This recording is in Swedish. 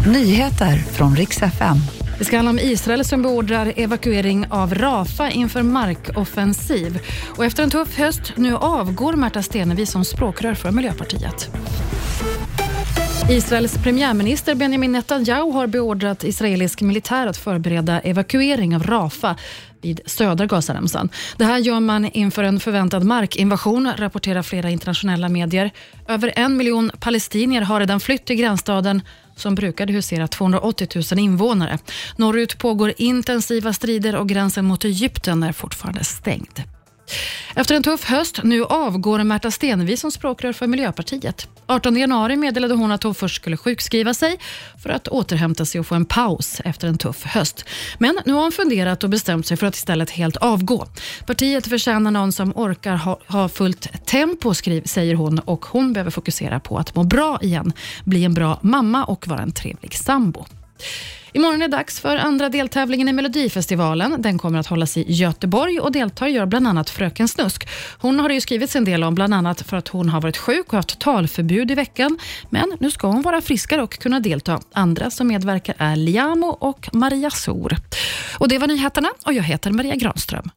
Nyheter från riks FM. Det ska handla om Israel som beordrar evakuering av Rafa inför markoffensiv. Och efter en tuff höst, nu avgår Märta Stenevi som språkrör för Miljöpartiet. Israels premiärminister Benjamin Netanyahu har beordrat israelisk militär att förbereda evakuering av Rafa vid södra Gazaremsan. Det här gör man inför en förväntad markinvasion, rapporterar flera internationella medier. Över en miljon palestinier har redan flytt till gränsstaden som brukade husera 280 000 invånare. Norrut pågår intensiva strider och gränsen mot Egypten är fortfarande stängd. Efter en tuff höst, nu avgår Märta Stenevi som språkrör för Miljöpartiet. 18 januari meddelade hon att hon först skulle sjukskriva sig för att återhämta sig och få en paus efter en tuff höst. Men nu har hon funderat och bestämt sig för att istället helt avgå. Partiet förtjänar någon som orkar ha, ha fullt tempo, skriv, säger hon och hon behöver fokusera på att må bra igen, bli en bra mamma och vara en trevlig sambo. Imorgon är det dags för andra deltävlingen i Melodifestivalen. Den kommer att hållas i Göteborg och deltar gör bland annat Fröken Snusk. Hon har det ju skrivits en del om, bland annat för att hon har varit sjuk och haft talförbud i veckan. Men nu ska hon vara friskare och kunna delta. Andra som medverkar är Liamo och Maria Sor. Och Det var nyheterna och jag heter Maria Granström.